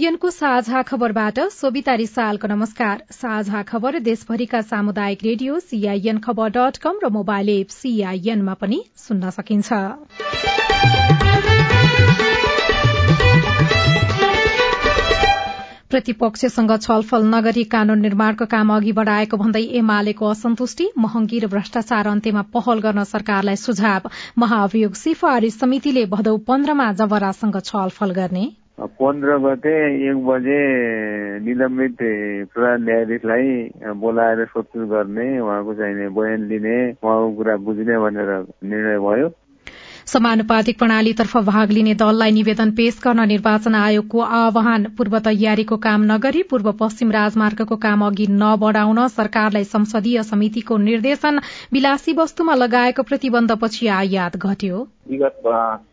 सीआईएनको साझा खबरबाट सोभिता रिसालको नमस्कार। साझा खबर देशभरिका सामुदायिक रेडियो सीआईएन खबर डट कम र मोबाइल एप सीआईएनमा पनि सुन्न सकिन्छ। प्रतिपक्षसँग छलफल नगरी कानून निर्माणको काम अघि बढ़ाएको भन्दै एमालेको असन्तुष्टि महँगी र भ्रष्टाचार अन्त्यमा पहल गर्न सरकारलाई सुझाव। महाअभियोग सिफारिश समितिले भदौ पन्ध्रमा जबरासँग छलफल गर्ने पन्ध्र गते एक बजे निलम्बित प्रधान न्यायाधीशलाई बोलाएर सोधपुछ गर्ने उहाँको चाहिने बयान लिने उहाँको कुरा बुझ्ने भनेर निर्णय भयो। समानुपातिक प्रणालीतर्फ भाग लिने दललाई निवेदन पेश गर्न निर्वाचन आयोगको आह्वान पूर्व तयारीको काम नगरी पूर्व पश्चिम राजमार्गको काम अघि नबढ़ाउन सरकारलाई संसदीय समितिको निर्देशन विलासी वस्तुमा लगाएको प्रतिबन्धपछि आयात घट्यो। विगत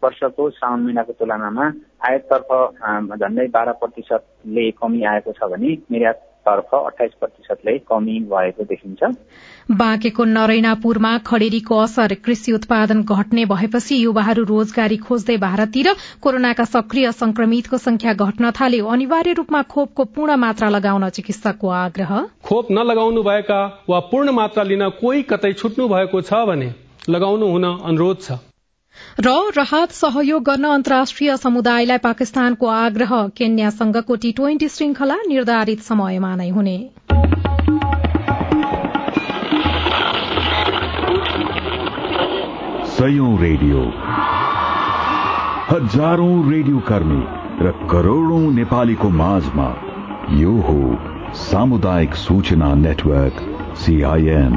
वर्षको साउन महिनाको तुलनामा आयाततर्फ झण्डै बाह्र प्रतिशतले कमी आएको छ भने निर्यात तर्फ अठाइस प्रतिशतले कमी भएको देखिन्छ। बाँकेको नरैनापुरमा खडेरीको असर कृषि उत्पादन घट्ने भएपछि युवाहरू रोजगारी खोज्दै भारततिर कोरोनाका सक्रिय संक्रमितको संख्या घट्न थाल्यो। अनिवार्य रूपमा खोपको पूर्ण मात्रा लगाउन चिकित्सकको आग्रह। खोप नलगाउनु भएका वा पूर्ण मात्रा लिन कोही कतै छुट्नु भएको छ भने लगाउनु हुन अनुरोध छ। र राहत सहयोग गर्न अन्तर्राष्ट्रिय समुदायलाई पाकिस्तानको आग्रह केन्यासँगको टी ट्वेन्टी श्रृंखला निर्धारित समयमा नै हुने। रेडियो। हजारौं रेडियो कर्मी र करोड़ौं नेपालीको माझमा यो हो सामुदायिक सूचना नेटवर्क सीआईएन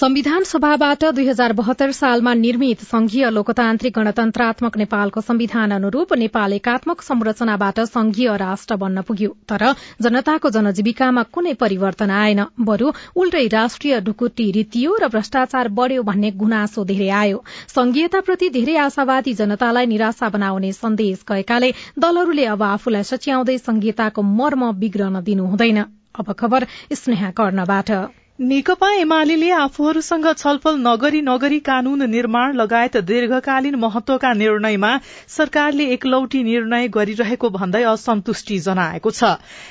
संविधान सभाबाट दुई हजार बहत्तर सालमा निर्मित संघीय लोकतान्त्रिक गणतन्त्रात्मक नेपालको संविधान अनुरूप नेपाल एकात्मक संरचनाबाट संघीय राष्ट्र बन्न पुग्यो। तर जनताको जनजीविकामा कुनै परिवर्तन आएन। बरू उल्टै राष्ट्रिय ढुकुटी रितियो र भ्रष्टाचार बढ़्यो भन्ने गुनासो धेरै आयो। संघीयताप्रति धेरै आशावादी जनतालाई निराशा बनाउने सन्देश गएकाले दलहरूले अब आफूलाई सच्याउँदै संघीयताको मर्म बिग्रन दिनु हुँदैन। नेकपा एमाले आफूहरूसँग छलफल नगरी नगरी कानून निर्माण लगायत दीर्घकालीन महत्वका निर्णयमा सरकारले एकलौटी निर्णय गरिरहेको भन्दै असन्तुष्टि जनाएको छ।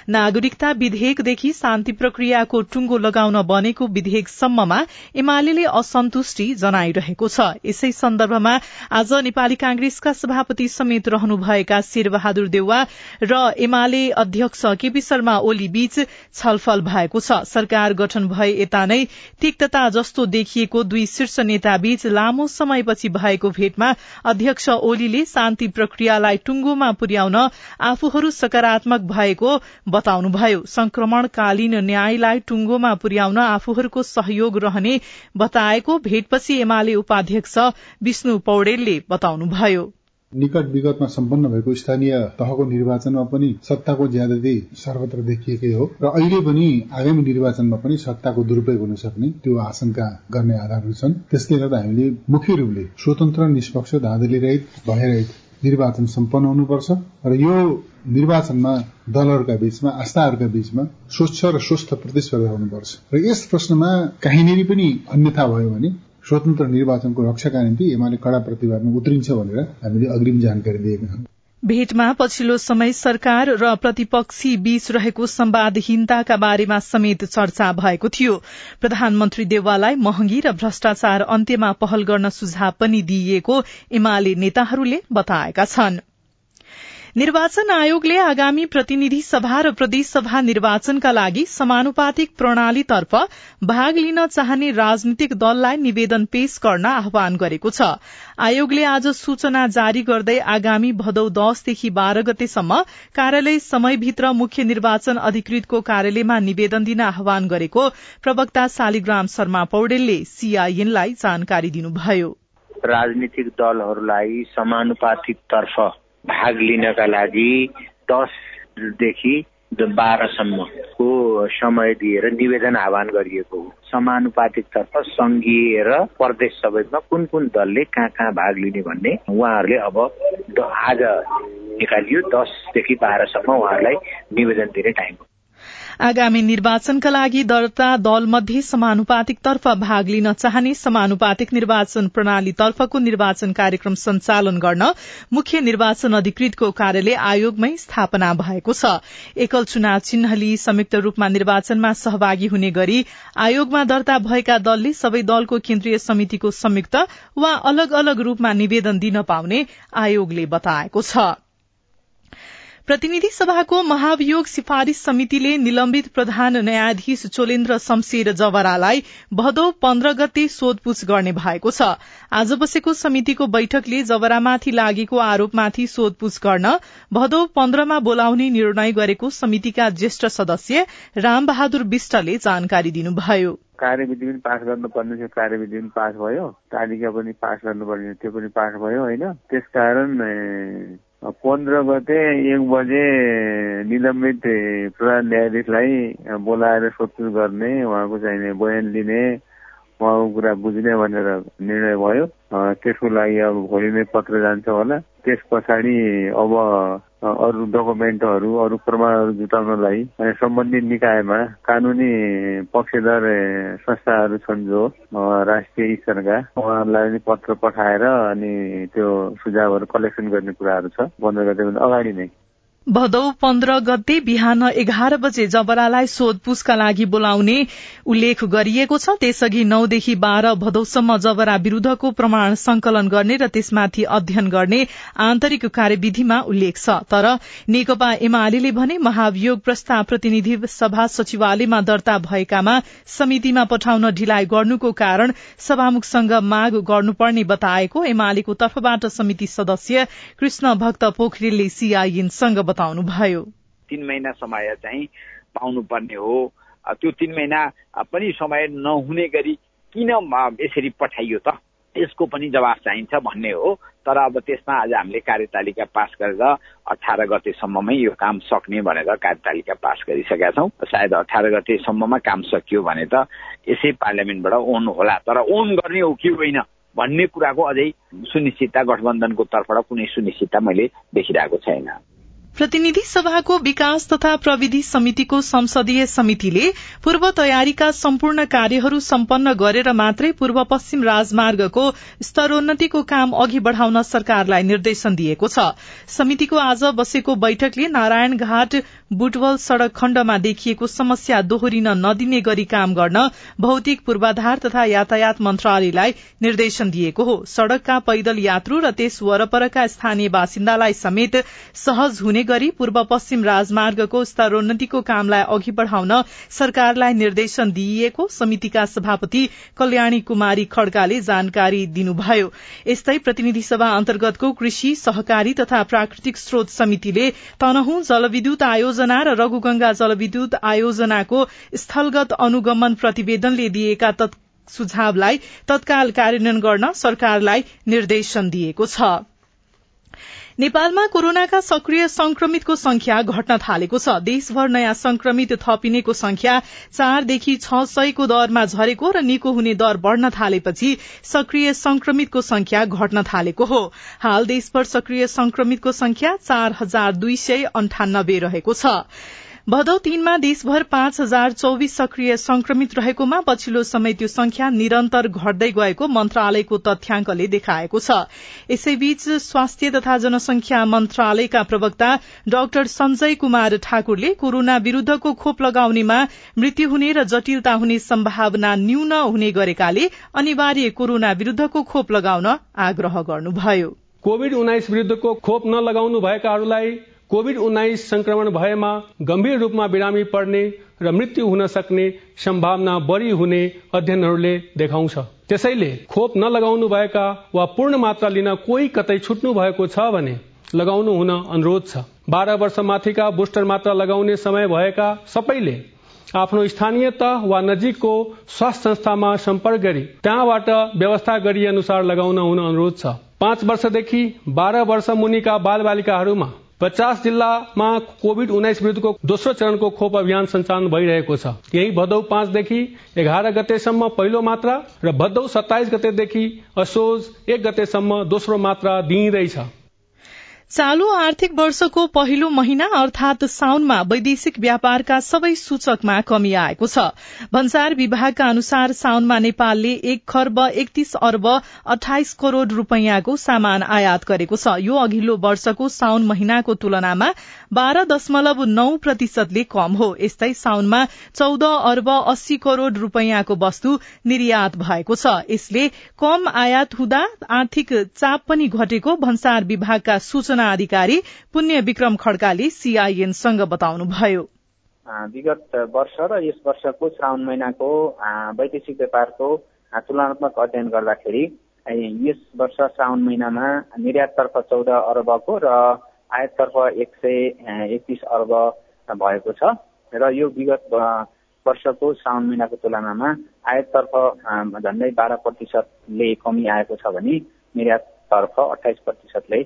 नागरिकता विधेयकदेखि शान्ति प्रक्रियाको टुंगो लगाउन बनेको विधेयकसम्ममा एमाले असन्तुष्टि जनाइरहेको छ। यसै सन्दर्भमा आज नेपाली कांग्रेसका सभापति समेत रहनुभएका शेरबहादुर देउवा र एमाले अध्यक्ष केपी शर्मा ओली बीच छलफल भएको छ। सरकार गठन भए यता नै तिक्तता जस्तो देखिएको दुई शीर्ष नेताबीच लामो समयपछि भएको भेटमा अध्यक्ष ओलीले शान्ति प्रक्रियालाई टुंगोमा पुर्याउन आफूहरू सकारात्मक भएको बताउनुभयो। संक्रमणकालीन न्यायलाई टुंगोमा पुर्याउन आफूहरूको सहयोग रहने बताएको भेटपछि एमाले उपाध्यक्ष विष्णु पौडेलले बताउनुभयो। निकट विगतमा सम्पन्न भएको स्थानीय तहको निर्वाचनमा पनि सत्ताको ज्यादती सर्वत्र देखिएकै हो र अहिले पनि आगामी निर्वाचनमा पनि सत्ताको दुरूपयोग हुन सक्ने त्यो आशंका गर्ने आधारहरू छन्। त्यसले गर्दा हामीले मुख्य रूपले स्वतन्त्र निष्पक्ष धाँधली रहित भयरहित निर्वाचन सम्पन्न हुनुपर्छ र यो निर्वाचनमा दलहरूका बीचमा आस्थाहरूका बीचमा स्वच्छ र स्वस्थ प्रतिस्पर्धा हुनुपर्छ। र यस प्रश्नमा काहीँनिर पनि अन्यथा भयो भने स्वतन्त्र निर्वाचनको रक्षाका निम्ति एमाले कड़ा प्रतिवादमा उत्रिन्छ भनेर हामीले अग्रिम जानकारी दिएका छौं। भेटमा पछिल्लो समय सरकार र प्रतिपक्षी बीच रहेको सम्वादहीनताका बारेमा समेत चर्चा भएको थियो। प्रधानमन्त्री देवाललाई महँगी र भ्रष्टाचार अन्त्यमा पहल गर्न सुझाव पनि दिइएको एमाले नेताहरूले बताएका छनृ। निर्वाचन आयोगले आगामी प्रतिनिधि सभा र प्रदेशसभा निर्वाचनका लागि समानुपातिक प्रणालीतर्फ भाग लिन चाहने राजनीतिक दललाई निवेदन पेश गर्न आह्वान गरेको छ। आयोगले आज सूचना जारी गर्दै आगामी भदौ दसदेखि बाह्र गतेसम्म कार्यालय समयभित्र मुख्य निर्वाचन अधिकृतको कार्यालयमा निवेदन दिन आह्वान गरेको प्रवक्ता शालिग्राम शर्मा पौडेलले सीआईएनलाई जानकारी दिनुभयो। राजनीतिक दलहरूलाई समानुपातिक तर्फ भाग लिनका लागि दसदेखि बाह्रसम्मको समय दिएर निवेदन आह्वान गरिएको हो। समानुपातिकतर्फ संघीय र प्रदेश सबैमा कुन कुन दलले कहाँ कहाँ भाग लिने भन्ने उहाँहरूले अब आज निकालियो। दसदेखि बाह्रसम्म उहाँहरूलाई निवेदन दिने टाइम हो। आगामी निर्वाचनका लागि दर्ता दलमध्ये समानुपातिक तर्फ भाग लिन चाहने समानुपातिक निर्वाचन प्रणालीतर्फको निर्वाचन कार्यक्रम सञ्चालन गर्न मुख्य निर्वाचन अधिकृतको कार्यालय आयोगमै स्थापना भएको छ। एकल चुनाव चिन्ह लिई संयुक्त रूपमा निर्वाचनमा सहभागी हुने गरी आयोगमा दर्ता भएका दलले सबै दलको केन्द्रीय समितिको संयुक्त वा अलग अलग रूपमा निवेदन दिन पाउने आयोगले बताएको छ। प्रतिनिधि सभाको महाभियोग सिफारिश समितिले निलम्बित प्रधान न्यायाधीश चोलेन्द्र शमशेर जवरालाई भदौ पन्ध्र गते सोधपूछ गर्ने भएको छ। आज बसेको समितिको बैठकले जवरामाथि लागेको आरोपमाथि सोधपूछ गर्न भदौ पन्ध्रमा बोलाउने निर्णय गरेको समितिका ज्येष्ठ सदस्य रामबहादुर विष्टले जानकारी दिनुभयो। कार्यविधि पनि पास गर्नुपर्ने थियो कार्यविधि पनि पास भयो। तालिका पनि पास गर्नुपर्ने त्यो पनि पास भयो होइन? त्यसकारण पन्ध्र गते एक बजे निलम्बित प्रधान न्यायाधीशलाई बोलाएर सोधपुछ गर्ने उहाँको चाहिने बयान लिने उहाँको कुरा बुझ्ने भनेर निर्णय भयो। त्यसको लागि अब भोलि नै पत्र जान्छ होला। त्यस पछाडि अब अरू डकुमेन्टहरू अरू प्रमाणहरू जुटाउनलाई सम्बन्धित निकायमा कानुनी पक्षधर संस्थाहरू छन् जो राष्ट्रिय स्तरका। उहाँहरूलाई पनि पत्र पठाएर अनि त्यो सुझावहरू कलेक्सन गर्ने कुराहरू छ। पन्ध्र गतेभन्दा अगाडि नै। भदौ पन्ध्र गते बिहान एघार बजे जबरालाई सोधपूछका लागि बोलाउने उल्लेख गरिएको छ। त्यसअघि नौदेखि बाह्र भदौसम्म जबरा विरूद्धको प्रमाण संकलन गर्ने र त्यसमाथि अध्ययन गर्ने आन्तरिक कार्यविधिमा उल्लेख छ। तर नेकपा एमाले भने महाभियोग प्रस्ताव प्रतिनिधि सभा सचिवालयमा दर्ता भएकामा समितिमा पठाउन ढिलाइ गर्नुको कारण सभामुखसँग माग गर्नुपर्ने बताएको एमालेको तर्फबाट समिति सदस्य कृष्ण भक्त पोखरेलले सीआईएनसँग बताउनुभयो तीन महिना समय चाहिँ पाउनुपर्ने हो। त्यो तीन महिना पनि समय नहुने गरी किन यसरी पठाइयो त? यसको पनि जवाफ चाहिन्छ भन्ने हो। तर अब त्यसमा आज हामीले कार्यतालिका पास गरेर अठार गतेसम्ममै यो काम सक्ने भनेर कार्यतालिका पास गरिसकेका छौँ। सायद अठार गतेसम्ममा काम सकियो भने त यसै पार्लियामेन्टबाट ओन होला। तर ओन गर्ने हो कि होइन भन्ने कुराको अझै सुनिश्चितता गठबन्धनको तर्फबाट कुनै सुनिश्चितता मैले देखिरहेको छैन। प्रतिनिधि सभाको विकास तथा प्रविधि समितिको संसदीय समितिले पूर्व तयारीका सम्पूर्ण कार्यहरू सम्पन्न गरेर मात्रै पूर्व पश्चिम राजमार्गको स्तरोन्नतिको काम अघि बढ़ाउन सरकारलाई निर्देशन दिएको छ। समितिको आज बसेको बैठकले नारायण घाट बुटवल सड़क खण्डमा देखिएको समस्या दोहोरिन नदिने गरी काम गर्न भौतिक पूर्वाधार तथा यातायात मन्त्रालयलाई निर्देशन दिएको हो। सड़कका पैदल यात्रु र त्यस वरपरका स्थानीय बासिन्दालाई समेत सहज हुने गरी पूर्व पश्चिम राजमार्गको स्तरोन्नतिको कामलाई अघि बढ़ाउन सरकारलाई निर्देशन दिइएको समितिका सभापति कल्याणी कुमारी खड्काले जानकारी दिनुभयो। यस्तै प्रतिनिधि सभा अन्तर्गतको कृषि सहकारी तथा प्राकृतिक स्रोत समितिले तनहुँ जलविद्युत आयोजना र रघुगंगा जलविद्युत आयोजनाको स्थलगत अनुगमन प्रतिवेदनले दिएका सुझावलाई तत्काल कार्यान्वयन गर्न सरकारलाई निर्देशन दिएको छ। नेपालमा कोरोनाका सक्रिय संक्रमितको संख्या घट्न थालेको छ। देशभर नयाँ संक्रमित थपिनेको संख्या चारदेखि छ सयको दरमा झरेको र निको हुने दर बढ़न थालेपछि सक्रिय संक्रमितको संख्या घट्न थालेको हो। हाल देशभर सक्रिय संक्रमितको संख्या चार हजार दुई सय अन्ठानब्बे रहेको छ। भदौ तीनमा देशभर पाँच हजार चौविस सक्रिय संक्रमित रहेकोमा पछिल्लो समय त्यो संख्या निरन्तर घट्दै गएको मन्त्रालयको तथ्याङ्कले देखाएको छ। यसैबीच स्वास्थ्य तथा जनसंख्या मन्त्रालयका प्रवक्ता डाक्टर संजय कुमार ठाकुरले कोरोना विरूद्धको खोप लगाउनेमा मृत्यु हुने र जटिलता हुने सम्भावना न्यून हुने गरेकाले अनिवार्य कोरोना विरूद्धको खोप लगाउन आग्रह गर्नुभयो। कोविड उन्नाइस विरूद्धको खोप नलगाउनु भएकाहरूलाई कोविड उन्नाइस संक्रमण भएमा गम्भीर रूपमा बिरामी पर्ने र मृत्यु हुन सक्ने सम्भावना बढ़ी हुने अध्ययनहरूले देखाउँछ। त्यसैले खोप नलगाउनु भएका वा पूर्ण मात्रा लिन कोही कतै छुट्नु भएको छ भने लगाउनु हुन अनुरोध छ। बाह्र वर्ष माथिका बुस्टर मात्रा लगाउने समय भएका सबैले आफ्नो स्थानीय तह वा नजिकको स्वास्थ्य संस्थामा सम्पर्क गरी त्यहाँबाट व्यवस्था गरी अनुसार लगाउन हुन अनुरोध छ। पाँच वर्षदेखि बाह्र वर्ष मुनिका बाल बालिकाहरूमा पचास जिल्लामा कोविड उन्नाइस विरूद्धको दोस्रो चरणको खोप अभियान सञ्चालन भइरहेको छ। यही भदौ पाँचदेखि एघार गतेसम्म पहिलो मात्रा र भदौ सत्ताइस गतेदेखि असोज एक गतेसम्म दोस्रो मात्रा दिइँदैछ। चालू आर्थिक वर्षको पहिलो महिना अर्थात साउनमा वैदेशिक व्यापारका सबै सूचकमा कमी आएको छ। भन्सार विभागका अनुसार साउनमा नेपालले एक खर्ब एकतीस अर्ब अठाइस करोड़ रूपियाँको सामान आयात गरेको छ। यो अघिल्लो वर्षको साउन महिनाको तुलनामा बाह्र दशमलव नौ प्रतिशतले कम हो। यस्तै साउनमा चौध अर्ब अस्सी करोड़ रूपियाँको वस्तु निर्यात भएको छ। यसले कम आयात हुँदा आर्थिक चाप पनि घटेको भन्सार विभागका सूचना सूचना अधिकारी पुण्य विक्रम खड्काले सीआईएनसँग बताउनुभयो। विगत वर्ष र यस वर्षको श्रावण महिनाको वैदेशिक व्यापारको तुलनात्मक अध्ययन गर्दाखेरि यस वर्ष श्रावण महिनामा निर्याततर्फ चौध अर्बको र आयाततर्फ एक सय एकतिस अर्ब भएको छ र यो विगत वर्षको श्रावण महिनाको तुलनामा आयाततर्फ झन्डै बाह्र प्रतिशतले कमी आएको छ भने निर्याततर्फ अठाइस प्रतिशतले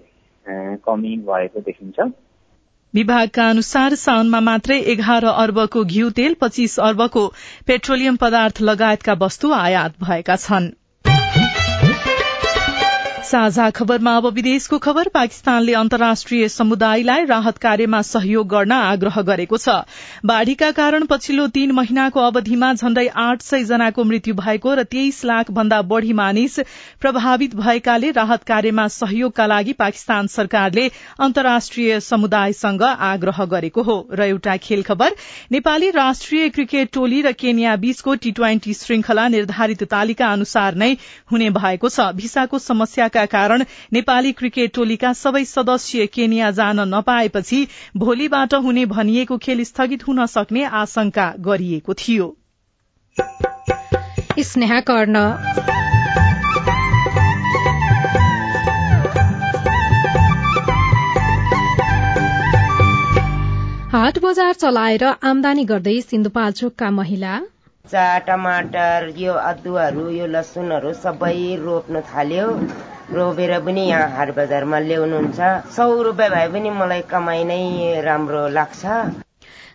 कमी भएको देखिन्छ। विभागका अनुसार साउनमा मात्रै एघार अर्बको घिउ तेल पच्चीस अर्बको पेट्रोलियम पदार्थ लगायतका वस्तु आयात भएका छनृ। साझा खबरमा अब विदेशको खबर। पाकिस्तानले अन्तर्राष्ट्रिय समुदायलाई राहत कार्यमा सहयोग गर्न आग्रह गरेको छ। बाढ़ीका कारण पछिल्लो तीन महिनाको अवधिमा झण्डै आठ सय जनाको मृत्यु भएको र तेइस लाख भन्दा बढ़ी मानिस प्रभावित भएकाले राहत कार्यमा सहयोगका लागि पाकिस्तान सरकारले अन्तर्राष्ट्रिय समुदायसँग आग्रह गरेको हो। र एउटा खेल खबर नेपाली राष्ट्रिय क्रिकेट टोली र केन्या बीचको टी ट्वेन्टी श्रृंखला निर्धारित तालिका अनुसार नै हुने भएको छ। भिसाको समस्याका कारण नेपाली क्रिकेट टोलीका सबै सदस्य केनिया जान नपाएपछि भोलिबाट हुने भनिएको खेल स्थगित हुन सक्ने आशंका गरिएको थियो। हाट बजार चलाएर आमदानी गर्दै सिन्धुपाल्चोकका महिला। चा टमाटर यो अदुवाहरू यो लसुनहरू सबै रोप्न थाल्यो। रोपेर पनि यहाँ हाट बजारमा ल्याउनुहुन्छ। सौ रुपियाँ भए पनि मलाई कमाइ नै राम्रो लाग्छ।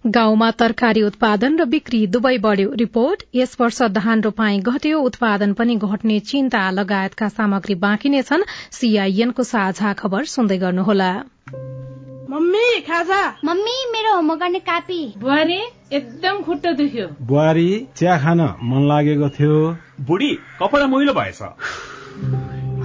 गाउँमा तरकारी उत्पादन र बिक्री दुवै बढ़्यो। रिपोर्ट यस वर्ष धान रोपाई घट्यो। उत्पादन पनि घट्ने चिन्ता लगायतका सामग्री बाँकी नै छन्। सीआईएनको साझा खबर सुन्दै गर्नुहोला। मम्मी खाजा? मम्मी मेरो होमवर्क गर्ने कापी। बुहारी एकदम खुट्टा दुख्यो। बुहारी चिया खान मन लागेको थियो। बुढी कपडा मैलो भएछ।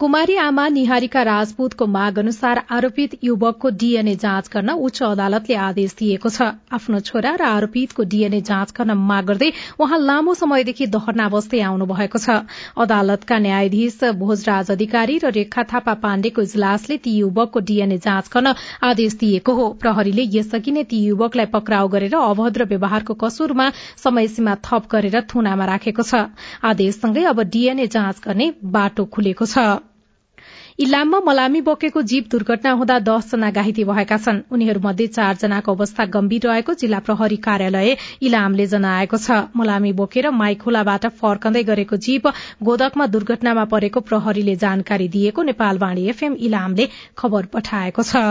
कुमारी आमा निहारिका राजपूतको माग अनुसार आरोपित युवकको डीएनए जाँच गर्न उच्च अदालतले आदेश दिएको छ। आफ्नो छोरा र आरोपितको डीएनए जाँच गर्न माग गर्दै उहाँ लामो समयदेखि धरना बस्दै आउनु भएको छ। अदालतका न्यायाधीश भोजराज अधिकारी र रेखा थापा पाण्डेको इजलासले ती युवकको डीएनए जाँच गर्न आदेश दिएको हो। प्रहरीले यसअघि नै ती युवकलाई पक्राउ गरेर अभद्र व्यवहारको कसुरमा समयसीमा थप गरेर थुनामा राखेको छ। आदेशसँगै अब डीएनए जाँच गर्ने बाटो खुलेको छ। इलाममा मलामी बोकेको जीप दुर्घटना हुँदा दसजना घाइते भएका छन्। उनीहरूमध्ये चारजनाको अवस्था गम्भीर रहेको जिल्ला प्रहरी कार्यालय इलामले जनाएको छ। मलामी बोकेर माइखोलाबाट फर्कँदै गरेको जीप गोदकमा दुर्घटनामा परेको प्रहरीले जानकारी दिएको नेपालवाणी एफएम इलामले खबर पठाएको छ।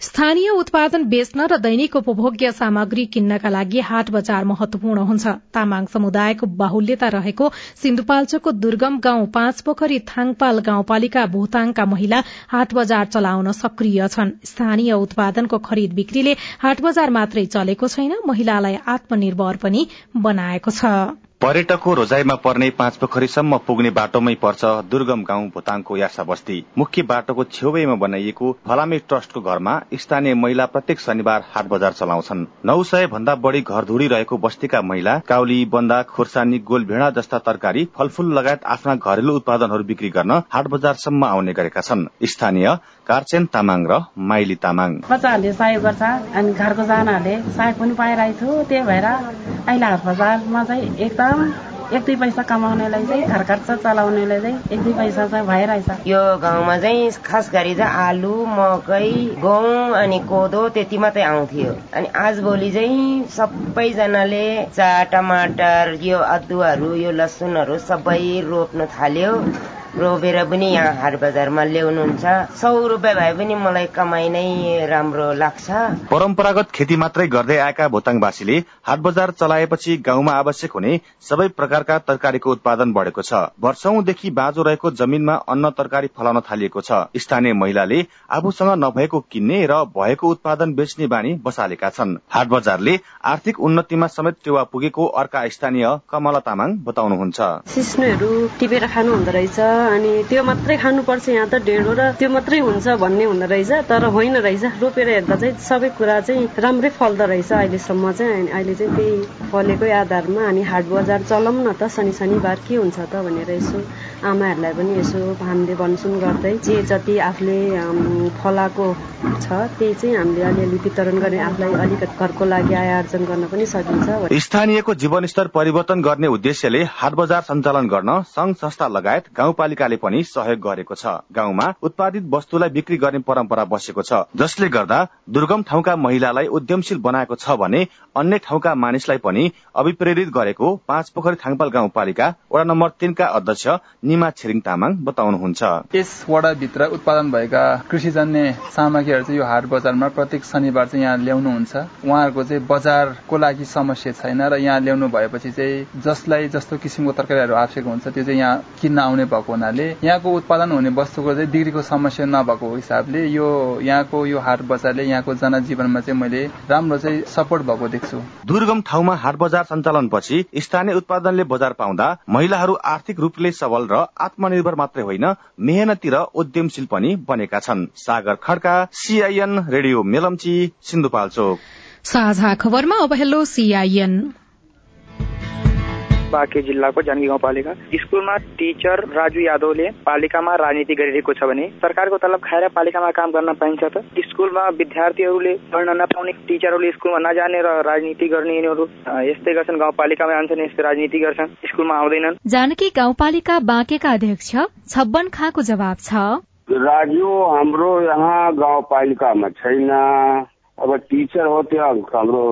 स्थानीय उत्पादन बेच्न र दैनिक उपभोग्य सामग्री किन्नका लागि हाट बजार महत्वपूर्ण हुन्छ। तामाङ समुदायको बाहुल्यता रहेको सिन्धुपाल्चोकको दुर्गम गाउँ पाँच पोखरी थाङपाल गाउँपालिका भूताङका महिला हाट बजार चलाउन सक्रिय छन्। स्थानीय उत्पादनको खरिद बिक्रीले हाट बजार मात्रै चलेको छैन महिलालाई आत्मनिर्भर पनि बनाएको छ। पर्यटकको रोजाइमा पर्ने पाँच पोखरीसम्म पुग्ने बाटोमै पर्छ दुर्गम गाउँ भोताङको यासा बस्ती मुख्य बाटोको छेउैमा बनाइएको फलामे ट्रस्टको घरमा स्थानीय महिला प्रत्येक शनिबार हाट बजार चलाउँछन्। नौ सय भन्दा बढी घरधुरी रहेको बस्तीका महिला काउली बन्दा खोर्सानी गोलभेडा जस्ता तरकारी फलफूल लगायत आफ्ना घरेलु उत्पादनहरू बिक्री गर्न हाट बजारसम्म आउने गरेका छन्। स्थानीय कार्चेन तामाङ र माइली तामाङ। बच्चाहरूले सहयोग गर्छ अनि घरको सहयोग पनि पाइरहेको छु त्यही भएर अहिले हाट बजारमा चाहिँ एकदम एक दुई पैसा कमाउनेलाई चाहिँ घर खर्च चलाउनेलाई चाहिँ एक दुई पैसा चाहिँ भइरहेछ यो गाउँमा चाहिँ खास गरी चाहिँ आलु मकै गहुँ अनि कोदो त्यति मात्रै आउँथ्यो। अनि आजभोलि चाहिँ सबैजनाले चा टमाटर यो अदुवाहरू यो लसुनहरू सबै रोप्न थाल्यो। रोपेर पनि यहाँ हाट बजारमा ल्याउनुहुन्छ। सौ रुपियाँ भए पनि मलाई कमाइ नै राम्रो लाग्छ। परम्परागत खेती मात्रै गर्दै आएका भोताङवासीले हाट बजार चलाएपछि गाउँमा आवश्यक हुने सबै प्रकारका तरकारीको उत्पादन बढेको छ। वर्षौंदेखि बाँझो रहेको जमिनमा अन्न तरकारी फलाउन थालिएको छ। स्थानीय महिलाले आफूसँग नभएको किन्ने र भएको उत्पादन बेच्ने बानी बसालेका छन्। हाट बजारले आर्थिक उन्नतिमा समेत टेवा पुगेको अर्का स्थानीय कमला तामाङ बताउनुहुन्छ। सिस्नुहरू टिपेर खानु हुँदो रहेछ। अनि त्यो मात्रै खानुपर्छ यहाँ त ढेँडो र त्यो मात्रै हुन्छ भन्ने हुँदो रहेछ। तर होइन रहेछ। रोपेर हेर्दा चाहिँ सबै कुरा चाहिँ राम्रै फल्दो रहेछ अहिलेसम्म चाहिँ। अहिले चाहिँ त्यही फलेकै आधारमा अनि हाट बजार चलाउँ न त। शनि शनिबार के हुन्छ त भनेर यसो आमाहरूलाई पनि यसो हामीले भनसुन गर्दै जे जति आफूले फलाएको छ त्यही चाहिँ हामीले अलिअलि वितरण गर्ने आफूलाई अलिकति घरको लागि आय आर्जन गर्न पनि सकिन्छ। स्थानीयको जीवनस्तर परिवर्तन गर्ने उद्देश्यले हाट बजार सञ्चालन गर्न संघ संस्था लगायत गाउँपालिकाले पनि सहयोग गरेको छ। गाउँमा उत्पादित वस्तुलाई बिक्री गर्ने परम्परा बसेको छ जसले गर्दा दुर्गम ठाउँका महिलालाई उद्यमशील बनाएको छ भने अन्य ठाउँका मानिसलाई पनि अभिप्रेरित गरेको पाँच पोखरी थाङपाल गाउँपालिका वडा नम्बर तीनका अध्यक्ष निमा छिरिङ तामाङ बताउनुहुन्छ। यस वडाभित्र उत्पादन भएका कृषिजन्य सामग्रीहरू चाहिँ यो हाट बजारमा प्रत्येक शनिबार चाहिँ यहाँ ल्याउनुहुन्छ। उहाँहरूको चाहिँ बजारको लागि समस्या छैन र यहाँ ल्याउनु भएपछि चाहिँ जसलाई जस्तो किसिमको तरकारीहरू आवश्यक हुन्छ त्यो चाहिँ यहाँ किन्न आउने भएको हुनाले यहाँको उत्पादन हुने वस्तुको चाहिँ बिक्रीको समस्या नभएको हिसाबले यो यहाँको यो हाट बजारले यहाँको जनजीवनमा चाहिँ मैले राम्रो चाहिँ सपोर्ट भएको देख्छु। दुर्गम ठाउँमा हाट बजार सञ्चालनपछि स्थानीय उत्पादनले बजार पाउँदा महिलाहरू आर्थिक रूपले सबल र आत्मनिर्भर मात्रै होइन मेहनती र उद्यमशील पनि बनेका छन्। Sagar Khadka CIN radio Melamchi Sindhupalchok. साझा खबरमा अब हेलो सीआईएन बाँके जिल्लाको जानकी गाउँपालिका। स्कुलमा टिचर राजु यादवले पालिकामा राजनीति गरिरहेको छ भने सरकारको तलब खाएर पालिकामा काम गर्न पाइन्छ त। स्कुलमा विद्यार्थीहरूले पढ्न नपाउने टिचरहरूले स्कुलमा नजाने र राजनीति गर्ने यिनीहरू यस्तै गर्छन्। गाउँपालिकामा जान्छन् यस्तै राजनीति गर्छन्। स्कुलमा आउँदैनन्। जानकी गाउँपालिका बाँकेका अध्यक्ष छब्बन खाको जवाब छ। राजु हाम्रो यहाँ गाउँपालिकामा छैन। अब टिचर हो त्यहाँ हाम्रो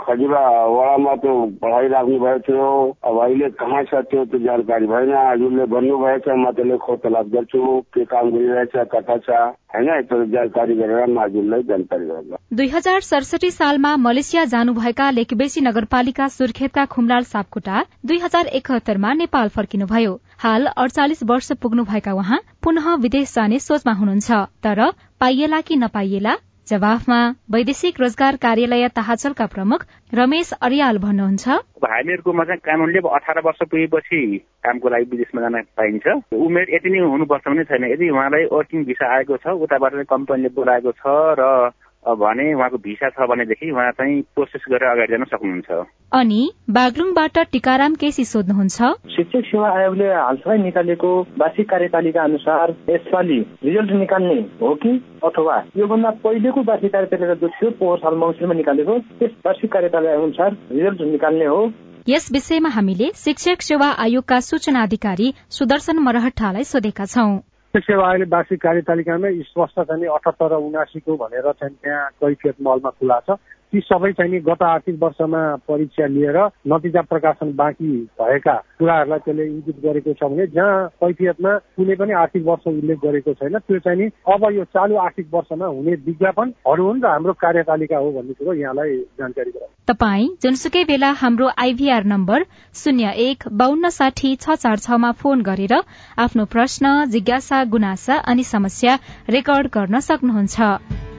खजुरा वडामा त्यो पढाइराख्नु भएको थियो। अब अहिले कहाँ छ त्यो त्यो जानकारी भएन। हजुरले भन्नुभएछ म त्यसले खोतलाप गर्छु। के काम गरिरहेछ कता छ होइन? त्यो जानकारी गरेर म हजुरलाई जानकारी गराउँला दुई हजार सडसठी सालमा मलेसिया जानुभएका लेखबेसी नगरपालिका सुर्खेतका खुमलाल सापकोटा दुई हजार एकहत्तरमा नेपाल फर्किनुभयो। हाल अडचालिस वर्ष पुग्नुभएका उहाँ पुनः विदेश जाने सोचमा हुनुहुन्छ। तर पाइएला कि नपाइएला जवाफमा वैदेशिक रोजगार कार्यालय ताहाचलका प्रमुख रमेश अरियाल भन्नुहुन्छ। हामीहरूकोमा चाहिँ कानूनले अठार वर्ष पुगेपछि कामको लागि विदेशमा जान पाइन्छ। उमेर यति नै हुनुपर्छ भने छैन। यदि उहाँलाई वर्किङ भिसा आएको छ उताबाट कम्पनीले बोलाएको छ र भने उहाँको भिसा छ भनेदेखि उहाँ चाहिँ प्रोसेस गरेर अगाडि जान सक्नुहुन्छ। अनि बागलुङबाट टिकाराम केसी सोध्नुहुन्छ। शिक्षक सेवा आयोगले हालसालै निकालेको वार्षिक कार्यतालिका अनुसार यसपालि रिजल्ट निकाल्ने हो कि अथवा योभन्दा पहिलेको वार्षिक कार्यतालिका जो थियो पोहोर साल मङ्सिरमा निकालेको त्यस वार्षिक कार्यतालिका अनुसार रिजल्ट निकाल्ने हो। यस विषयमा हामीले शिक्षक सेवा आयोगका सूचना अधिकारी सुदर्शन मरहटालाई सोधेका छौं। सेवा आयोगले वार्षिक कार्यतालिकामै स्पष्ट चाहिँ अठहत्तर र उनासीको भनेर चाहिँ त्यहाँ कैफियत मलमा खुला छ। ती सबै चाहिँ गत आर्थिक वर्षमा परीक्षा लिएर नतिजा प्रकाशन बाँकी भएका कुराहरूलाई त्यसले इङ्गित गरेको छ भने जहाँ कैफियतमा कुनै पनि आर्थिक वर्ष उल्लेख गरेको छैन त्यो चाहिँ नि अब यो चालु आर्थिक वर्षमा हुने विज्ञापनहरू हुन् र हाम्रो कार्यतालिका हो भन्ने कुरो यहाँलाई जानकारी गराउनु तपाई जुनसुकै बेला हाम्रो आइभीआर नम्बर शून्य एक बान्न साठी छ चार छमा फोन गरेर आफ्नो प्रश्न जिज्ञासा गुनासा अनि समस्या रेकर्ड गर्न सक्नुहुन्छ।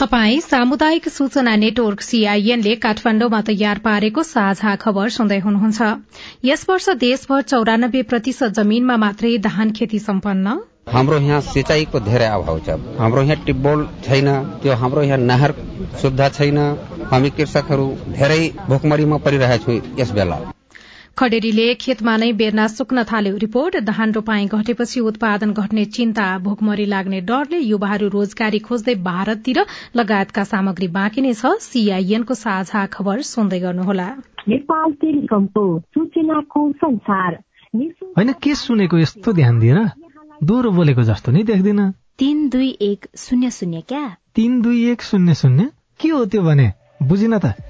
तपाई सामुदायिक सूचना नेटवर्क सीआईएनले काठमाण्डुमा तयार पारेको साझा खबर सुन्दै हुनुहुन्छ। यस वर्ष देशभर चौरानब्बे प्रतिशत जमीनमा मात्रै धान खेती सम्पन्न। हाम्रो यहाँ सिंचाईको धेरै अभाव छ। हाम्रो यहाँ टिब्बोल छैन त्यो हाम्रो यहाँ नहर सुविधा छैन। हामी कृषकहरू धेरै भोकमरीमा परिरहेका छौँ यस बेला। खडेरीले खेतमा नै बेर्ना सुक्न थाल्यो रिपोर्ट। धान रोपाई घटेपछि उत्पादन घट्ने चिन्ता भोकमरी लाग्ने डरले युवाहरू रोजगारी खोज्दै भारततिर लगायतका सामग्री बाँकी नै छ। सीआईएनको साझा खबर सुन्दै गर्नुहोला। नेपाल टेलिकमको सूचनाको संसार। होइन के सुनेको यस्तो ध्यान दिएर दोहोरो बोलेको जस्तो नै देख्दिन। तीन दुई एक शून्य शून्य क्या? तीन दुई एक शून्य शून्य? के हो त्यो भने? बुझिन त।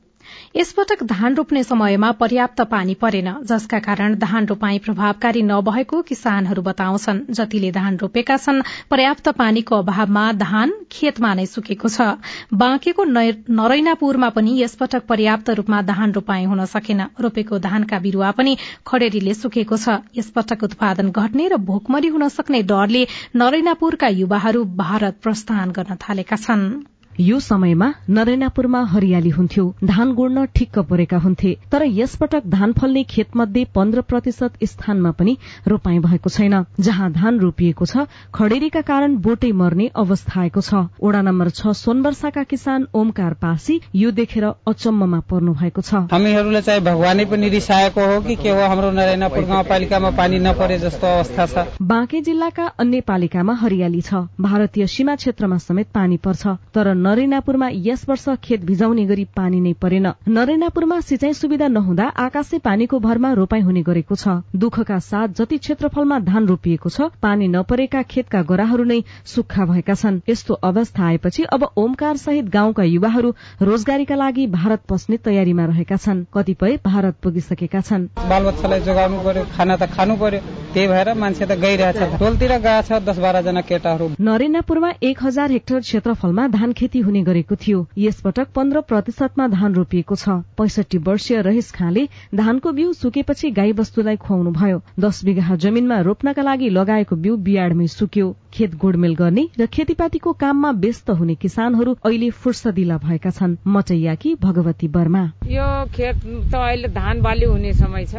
यसपटक धान रोप्ने समयमा पर्याप्त पानी परेन जसका कारण धान रोपाई प्रभावकारी नभएको किसानहरू बताउँछन्। जतिले धान रोपेका छन् पर्याप्त पानीको अभावमा धान खेतमा नै सुकेको छ। बाँकेको नरैनापुरमा पनि यसपटक पर्याप्त रूपमा धान रोपाई हुन सकेन। रोपेको धानका बिरूवा पनि खडेरीले सुकेको छ। यसपटक उत्पादन घट्ने र भोकमरी हुन सक्ने डरले नरैनापुरका युवाहरू भारत प्रस्थान गर्न थालेका छनृ। यो समयमा नरेनापुरमा हरियाली हुन्थ्यो धान गोड्न ठिक्क परेका हुन्थे तर यसपटक धान फल्ने खेतमध्ये पन्ध्र प्रतिशत स्थानमा पनि रोपाई भएको छैन। जहाँ धान रोपिएको छ खडेरीका कारण बोटै मर्ने अवस्था आएको छ। ओडा नम्बर छ सोनवर्षाका किसान ओमकार पासी यो देखेर अचम्ममा पर्नु भएको छ। हामीहरूले चाहिँ भगवानै पनि रिसाएको हो कि के हो? हाम्रो नरेनापुर गाउँपालिकामा पानी नपरे जस्तो अवस्था छ। बाँके जिल्लाका अन्य पालिकामा हरियाली छ। भारतीय सीमा क्षेत्रमा समेत पानी पर्छ तर नरेनापुरमा यस वर्ष खेत भिजाउने गरी पानी नै परेन। नरेनापुरमा सिंचाई सुविधा नहुँदा आकाशे पानीको भरमा रोपाई हुने गरेको छ। दुःखका साथ जति क्षेत्रफलमा धान रोपिएको छ पानी नपरेका खेतका गोराहरू नै सुक्खा भएका छन्। यस्तो अवस्था आएपछि अब ओमकार सहित गाउँका युवाहरू रोजगारीका लागि भारत पस्ने तयारीमा रहेका छन्। कतिपय भारत पुगिसकेका छन्। बालबच्चालाई जोगाउनु पर्यो खाना त खानु पर्यो त्यही भएर मान्छे त गइरहेछ। टोलतिर गएको छ दस बाह्रजना केटाहरू। नरेनापुरमा एक हजार हेक्टर क्षेत्रफलमा धान खेती हुने गरेको थियो। यसपटक पन्ध्र प्रतिशतमा धान रोपिएको छ। पैसठी वर्षीय रहिस खाँले धानको बिउ सुकेपछि गाई वस्तुलाई खुवाउनु भयो दस बिघा जमीनमा रोप्नका लागि लगाएको बिउ बियाडमै सुक्यो। खेत गोडमेल गर्ने र खेतीपातीको काममा व्यस्त हुने किसानहरू अहिले फुर्सदिला भएका छन्। मचैयाकी भगवती वर्मा। यो खेत त अहिले धान बाली हुने समय छ।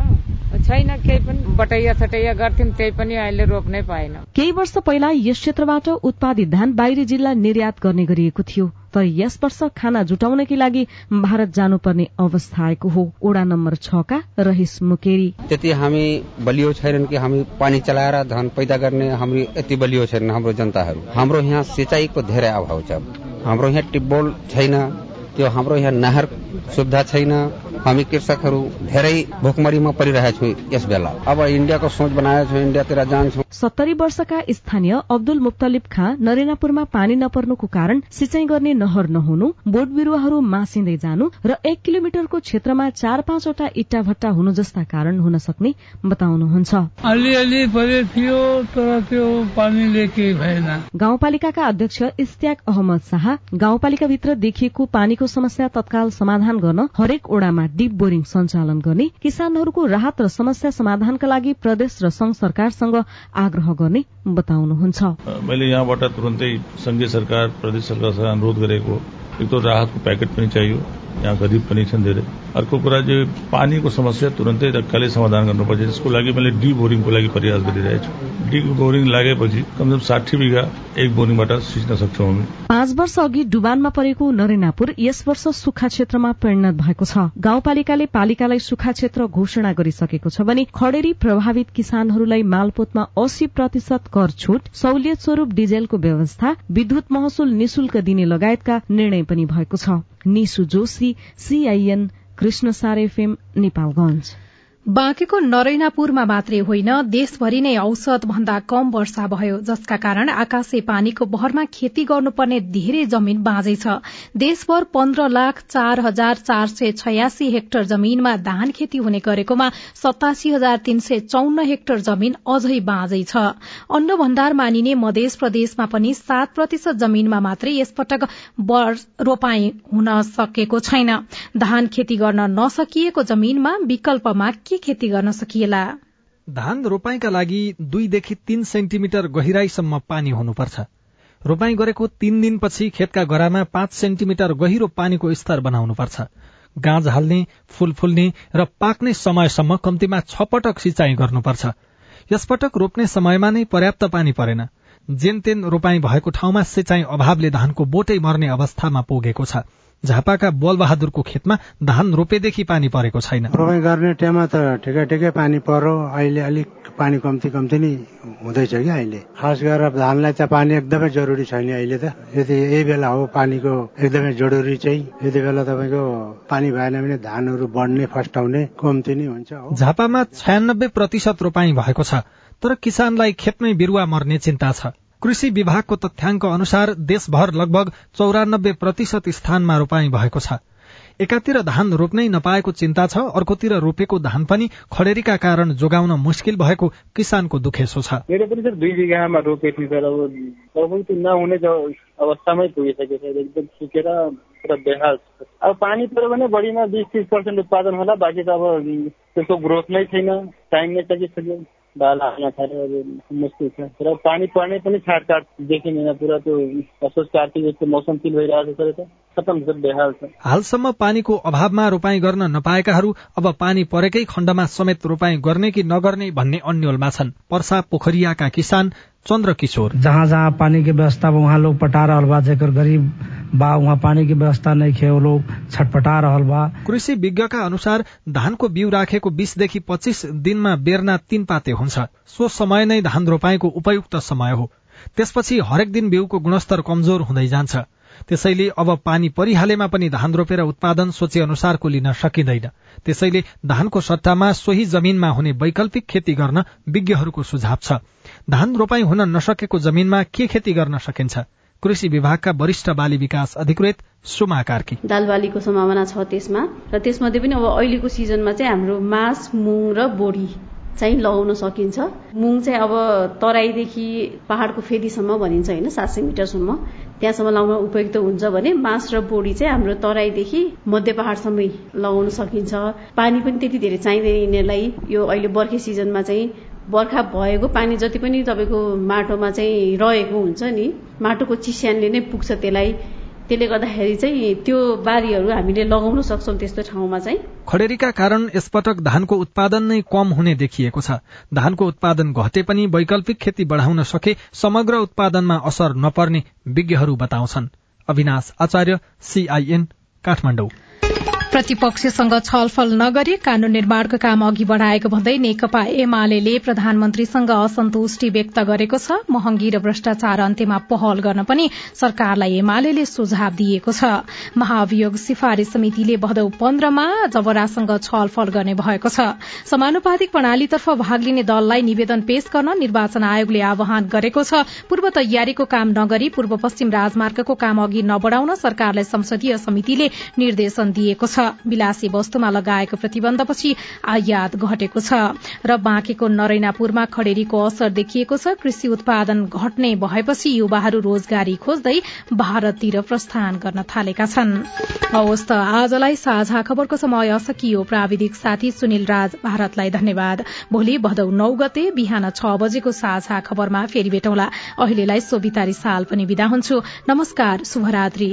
छैन केही पनि बटैया छटैया गर्थ्यौँ त्यही पनि अहिले रोप्नै पाएन। केही वर्ष पहिला यस क्षेत्रबाट उत्पादित धान बाहिरी जिल्ला निर्यात गर्ने गरिएको थियो। तर यस वर्ष खाना जुटाउनकै लागि भारत जानुपर्ने अवस्था आएको हो। ओडा नम्बर छका रहिस मुकेरी। त्यति हामी बलियो छैनन् कि हामी पानी चलाएर धान पैदा गर्ने हामी यति बलियो छैनन् हाम्रो जनताहरू। हाम्रो यहाँ सिंचाईको धेरै अभाव छ। हाम्रो यहाँ टिब्बोल छैन। त्यो हाम्रो यहाँ नहर सुविधा छैन। हामी कृषकहरू धेरै भोकमरीमा परिरहेका छौँ यस बेला। अब इन्डियाको सोच बनाएका छौँ इन्डियातिर जान्छौँ। सत्तरी वर्षका स्थानीय अब्दुल मुक्तलिब खाँ नरेनापुरमा पानी नपर्नुको कारण सिंचाई गर्ने नहर नहुनु बोट बिरूवाहरू मासिँदै जानु र एक किलोमिटरको क्षेत्रमा चार पाँचवटा इट्टा भट्टा हुनु जस्ता कारण हुन सक्ने बताउनुहुन्छ। अलिअलि थियो तर त्यो पानीले केही भएन। गाउँपालिकाका अध्यक्ष इस्त्याक अहमद शाह गाउँपालिकाभित्र देखिएको पानीको समस्या तत्काल समाधान गर्न हरेक ओडामा डीप बोरिङ सञ्चालन गर्ने किसानहरूको राहत र समस्या समाधानका लागि प्रदेश र संघ सरकारसँग आग्रह गर्ने बताउनुहुन्छ। मैले यहाँबाट तुरन्तै संघीय सरकार प्रदेश सरकारसँग अनुरोध गरेको एक त राहतको प्याकेट पनि चाहियो। यहाँ गरिब पनि छन् धेरै। अर्को कुरा चाहिँ पानीको समस्या तुरन्तै तत्कालै समाधान गर्नुपर्छ यसको लागि मैले डी बोरिङको लागि प्रयास गरिरहेको छु डी बोरिङ लागेपछि कमसेकम साठी बिघा एक बोरिङबाट सिच्न सक्छौँ हामी। पाँच वर्ष अघि डुबानमा परेको नरेनापुर यस वर्ष सुक्खा क्षेत्रमा परिणत भएको छ। गाउँपालिकाले पालिकालाई सुक्खा क्षेत्र घोषणा गरिसकेको छ भने खडेरी प्रभावित किसानहरूलाई मालपोतमा अस्सी प्रतिशत कर छूट सहुलियत स्वरूप डिजेलको व्यवस्था विद्युत महसुल निशुल्क दिने लगायतका निर्णय पनि भएको छ। निशु जोशी सीआईएन कृष्णसार एफएम नेपालगंज बाँकेको नरैनापुरमा मात्रै होइन देशभरि नै औसत भन्दा कम वर्षा भयो जसका कारण आकाशे पानीको बहरमा खेती गर्नुपर्ने धेरै जमीन बाँझै छ। देशभर पन्ध्र लाख चार हजार चार सय छयासी हेक्टर जमीनमा धान खेती हुने गरेकोमा सतासी हजार तीन सय चौन्न हेक्टर जमीन अझै बाँझै छ। अन्न भण्डार मानिने मध्य प्रदेशमा पनि सात प्रतिशत जमीनमा मात्रै यसपटक रोपाई हुन सकेको छैन। धान खेती गर्न नसकिएको जमीनमा विकल्पमा के खेती गर्न सकिएला? धान रोपाईका लागि दुईदेखि तीन सेन्टिमिटर गहिराईसम्म पानी हुनुपर्छ। रोपाई गरेको तीन दिनपछि खेतका गरामा पाँच सेन्टिमिटर गहिरो पानीको स्तर बनाउनुपर्छ। गाँज हाल्ने फूल फुल्ने र पाक्ने समयसम्म कम्तीमा छ पटक सिंचाई गर्नुपर्छ। यसपटक रोप्ने समयमा नै पर्याप्त पानी परेन। जेनतेन रोपाई भएको ठाउँमा सिंचाई अभावले धानको बोटै मर्ने अवस्थामा पुगेको छ। झापाका बलबहादुरको खेतमा धान रोपेदेखि पानी परेको छैन। रोपाई गर्ने टाइममा त ठिकै ठिकै पानी पर्यो। अहिले अलिक पानी कम्ती कम्ती नै हुँदैछ कि अहिले। खास गरेर धानलाई त पानी एकदमै जरुरी छैन अहिले त। यदि यही बेला हो पानीको एकदमै जरुरी चाहिँ। यति बेला तपाईँको पानी भएन भने धानहरू बढ्ने फस्टाउने कम्ती नै हुन्छ झापामा छयानब्बे प्रतिशत रोपाई भएको छ। तर किसानलाई खेतमै बिरुवा मर्ने चिन्ता छ। कृषि विभागको तथ्याङ्क अनुसार देशभर लगभग चौरानब्बे प्रतिशत स्थानमा रोपाई भएको छ। एकातिर धान रोप्नै नपाएको चिन्ता छ अर्कोतिर रोपेको धान पनि खडेरीका कारण जोगाउन मुस्किल भएको किसानको दुखेसो छ। मेरो पनि सर दुई बिघामा रोपेको तर अब नहुने अवस्थामै पुगिसकेको छ एकदम सुकेर पुरा बेहाल अब पानी पऱ्यो भने बढीमा बिस तिस पर्सेन्ट उत्पादन होला बाँकी त अब त्यसको ग्रोथ नै छैन टाइम नै सकिसक्यो। बाल हाल्न थाल्यो अब मुस्किल छ र पानी पर्ने पनि छाटकाट देखिँदैन पुरा त्यो असोज कार्तिक जस्तो मौसम फिल भइरहेको छ त बेहाल छ हालसम्म पानीको अभावमा रोपाई गर्न नपाएकाहरू अब पानी परेकै खण्डमा समेत रोपाई गर्ने कि नगर्ने भन्ने अन्यलमा छन्। पर्सा पोखरियाका किसान चन्द्र किशोर। जहाँ जहाँ पानी की व्यवस्था वहाँ लोग पटा रहल बा। जेकर गरीब बा वहाँ पानी की व्यवस्था नहीं खे लोग छटपटा रहल बा। कृषि विज्ञका अनुसार धानको बिउ राखेको बीसदेखि पच्चिस दिनमा बेर्ना तीन पाते हुन्छ। सो समय नै धान रोपाईको उपयुक्त समय हो। त्यसपछि हरेक दिन बिउको गुणस्तर कमजोर हुँदै जान्छ। त्यसैले अब पानी परिहालेमा पनि धान रोपेर उत्पादन सोचे अनुसारको लिन सकिँदैन। त्यसैले धानको सट्टामा सोही जमीनमा हुने वैकल्पिक खेती गर्न विज्ञहरूको सुझाव छ। धान रोपाई हुन नसकेको जमीनमा के खेती गर्न सकिन्छ? कृषि विभागका वरिष्ठ बाली विकास अधिकृत सुमा कार्की। दाल बालीको सम्भावना छ त्यसमा र त्यसमध्ये पनि अब अहिलेको सिजनमा चाहिँ हाम्रो मास मुङ र बोडी चाहिँ लगाउन सकिन्छ। मुङ चाहिँ अब तराईदेखि पहाड़को फेदीसम्म भनिन्छ होइन सात सय मिटरसम्म। त्यहाँसम्म लाउन उपयुक्त हुन्छ भने मास र बोडी चाहिँ हाम्रो तराईदेखि मध्य पहाड़सम्मै लगाउन सकिन्छ। पानी पनि त्यति धेरै चाहिँदैन यिनीहरूलाई। यो अहिले बर्खे सिजनमा चाहिँ बर्खा भएको पानी जति पनि तपाईँको माटोमा चाहिँ रहेको हुन्छ नि माटोको चिस्यानले नै पुग्छ त्यसलाई। त्यसले गर्दाखेरि चाहिँ त्यो बारीहरू हामीले लगाउन सक्छौँ त्यस्तो ठाउँमा चाहिँ। खडेरीका कारण यसपटक धानको उत्पादन नै कम हुने देखिएको छ। धानको उत्पादन घटे पनि वैकल्पिक खेती बढ़ाउन सके समग्र उत्पादनमा असर नपर्ने विज्ञहरू बताउँछन्। अविनाश आचार्य सीआईएन काठमाडौँ। प्रतिपक्षसँग छलफल नगरी कानून निर्माणको काम अघि बढ़ाएको भन्दै नेकपा एमाले प्रधानमन्त्रीसँग असन्तुष्टि व्यक्त गरेको छ। महँगी र भ्रष्टाचार अन्त्यमा पहल गर्न पनि सरकारलाई एमाले सुझाव दिएको छ। महाभियोग सिफारिश समितिले भदौ पन्ध्रमा जबरासँग छलफल गर्ने भएको छ। समानुपातिक प्रणालीतर्फ भाग लिने दललाई निवेदन पेश गर्न निर्वाचन आयोगले आह्वान गरेको छ। पूर्व तयारीको काम नगरी पूर्व पश्चिम राजमार्गको काम अघि नबढ़ाउन सरकारलाई संसदीय समितिले निर्देशन दिएको विलासी वस्तुमा लगाएको प्रतिबन्धपछि आयात घटेको छ र बाँकेको नरैनापुरमा खडेरीको असर देखिएको छ। कृषि उत्पादन घट्ने भएपछि युवाहरू रोजगारी खोज्दै भारततिर प्रस्थान गर्न थालेका छन्। त आजलाई साझा खबरको समय सकियो प्राविधिक साथी सुनिल राज भारतलाई धन्यवाद। भोलि भदौ नौ गते बिहान छ बजेको साझा खबरमा फेरि भेटौँला। अहिलेलाई सोभितारी साल पनि विदा हुन्छु। नमस्कार शुभरात्री।